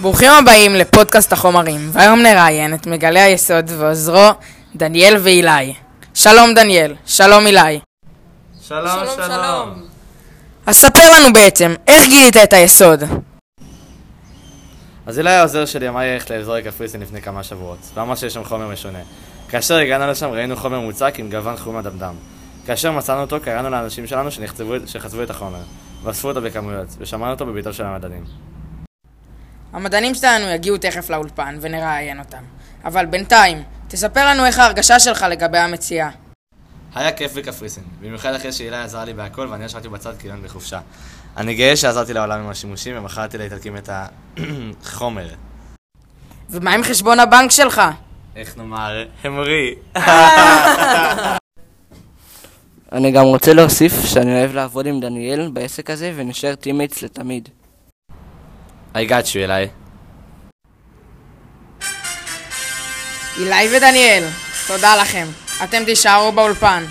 ברוכים הבאים לפודקאסט החומרים, והיום נראיין את מגלי היסוד ועוזרו דניאל ואילי. שלום דניאל, שלום אילי. שלום, שלום. אז ספר לנו בעצם, איך גילית את היסוד? אז אילי העוזר שלי אמר לי ללכת לאזור קפריסין לפני כמה שבועות, ואמר שיש שם חומר משונה. כאשר הגענו לשם ראינו חומר מוצק עם גוון חום אדמדם. כאשר מצאנו אותו קראנו לאנשים שלנו שחצבו את החומר, ואספו אותו בכמויות, ושמענו אותו בביתו של המדענים. המדענים שלנו יגיעו תכף לאולפן ונראיין אותם. אבל בינתיים, תספר לנו איך ההרגשה שלך לגבי המציאה. היה כיף בקפריסין, במיוחד אחרי שאילי עזר לי בהכל ואני ישבתי בצד כאילו אני בחופשה. אני גאה שעזרתי לעולם עם השימושים ומכרתי לאיטלקים את החומר. ומה עם חשבון הבנק שלך? איך נאמר, המריא. אני גם רוצה להוסיף שאני אוהב לעבוד עם דניאל בעסק הזה ונשאר teammates לתמיד. I got you, אילי. אילי ודניאל, תודה לכם. אתם תישארו באולפן.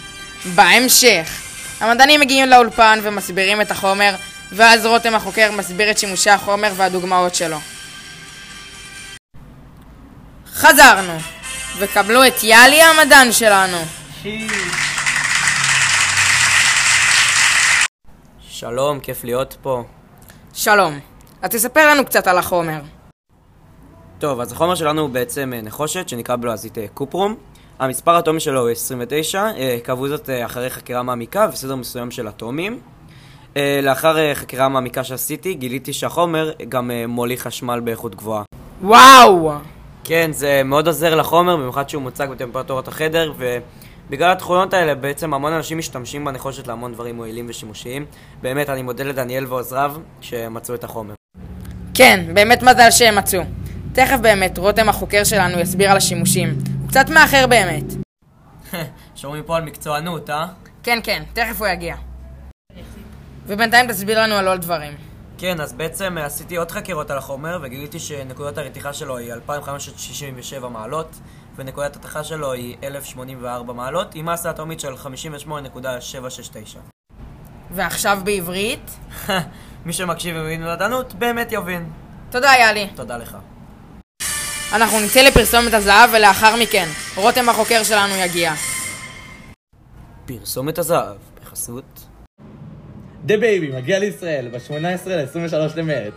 בהמשך, המדענים מגיעים לאולפן ומסבירים את החומר, ואז רותם החוקר מסביר את שימושי החומר והדוגמאות שלו. חזרנו, וקבלו את יאלי המדען שלנו. שלום, כיף להיות פה. שלום, אז תספר לנו קצת על החומר. טוב, אז החומר שלנו הוא בעצם אה, נחושת שנקרא בלועזית אה, קופרום. המספר האטומי שלו הוא 29, אה, קבעו זאת אחרי חקירה מעמיקה וסדר מסוים של אטומים. לאחר חקירה מעמיקה שעשיתי, גיליתי שהחומר גם מוליך חשמל באיכות גבוהה. וואו! כן, זה מאוד עוזר לחומר, במיוחד שהוא מוצג בטמפרטורת החדר, ובגלל התכונות האלה בעצם המון אנשים משתמשים בנחושת להמון דברים מועילים ושימושיים. באמת, אני מודה לדניאל ועוזריו שמצאו את החומר. כן, באמת מזל שהם מצאו. תכף באמת, רותם החוקר שלנו יסביר על השימושים. הוא קצת מאחר באמת. שומעים פה על מקצוענות, אה? כן, כן, תכף הוא יגיע. ובינתיים תסביר לנו על עוד דברים. כן, אז בעצם אה, עשיתי עוד חקירות על החומר וגיליתי שנקודת הרתיחה שלו היא 2567 מעלות ונקודת התחה שלו היא 1084 מעלות עם מסה אטומית של 58.769. ועכשיו בעברית? מי שמקשיב ומבין מדענות באמת יבין. תודה, יאלי. תודה לך. אנחנו נצא לפרסומת הזהב ולאחר מכן, רותם החוקר שלנו יגיע. פרסומת הזהב, בחסות... DaBaby מגיע לישראל ב-18 ל-23 למרץ.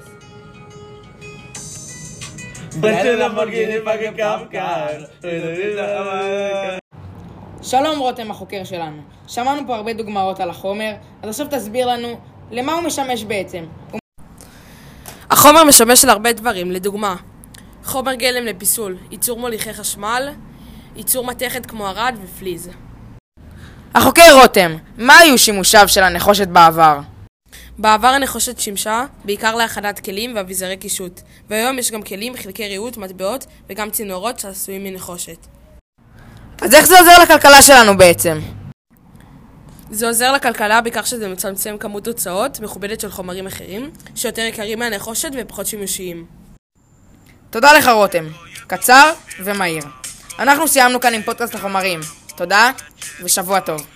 שלום רותם החוקר שלנו. שמענו פה הרבה דוגמאות על החומר, אז עכשיו תסביר לנו למה הוא משמש בעצם. החומר משמש להרבה דברים, לדוגמה, חומר גלם לפיסול, ייצור מוליכי חשמל, ייצור מתכת כמו ארד ופליז. החוקר רותם, מה היו שימושיו של הנחושת בעבר? בעבר הנחושת שימשה בעיקר להכנת כלים ואביזרי קישוט, והיום יש גם כלים, חלקי ריהוט, מטבעות וגם צינורות שעשויים מנחושת. אז איך זה עוזר לכלכלה שלנו בעצם? זה עוזר לכלכלה בכך שזה מצמצם כמות הוצאות מכובדת של חומרים אחרים, שיותר יקרים מהנחושת ופחות שימושיים. תודה לך רותם. קצר ומהיר. אנחנו סיימנו כאן עם פודקאסט החומרים. תודה, ושבוע טוב.